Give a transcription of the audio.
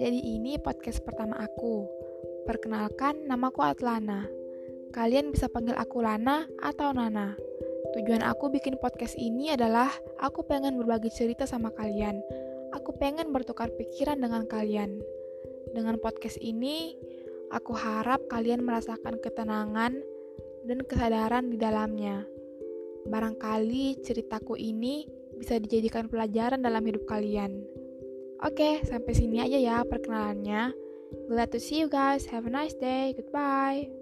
Jadi ini podcast pertama aku. Perkenalkan, namaku Atlana. Kalian bisa panggil aku Lana atau Nana. Tujuan aku bikin podcast ini adalah aku pengen berbagi cerita sama kalian. Aku pengen bertukar pikiran dengan kalian. Dengan podcast ini, aku harap kalian merasakan ketenangan dan kesadaran di dalamnya. Barangkali ceritaku ini bisa dijadikan pelajaran dalam hidup kalian. Oke, sampai sini aja ya perkenalannya. Glad to see you guys. Have a nice day. Goodbye.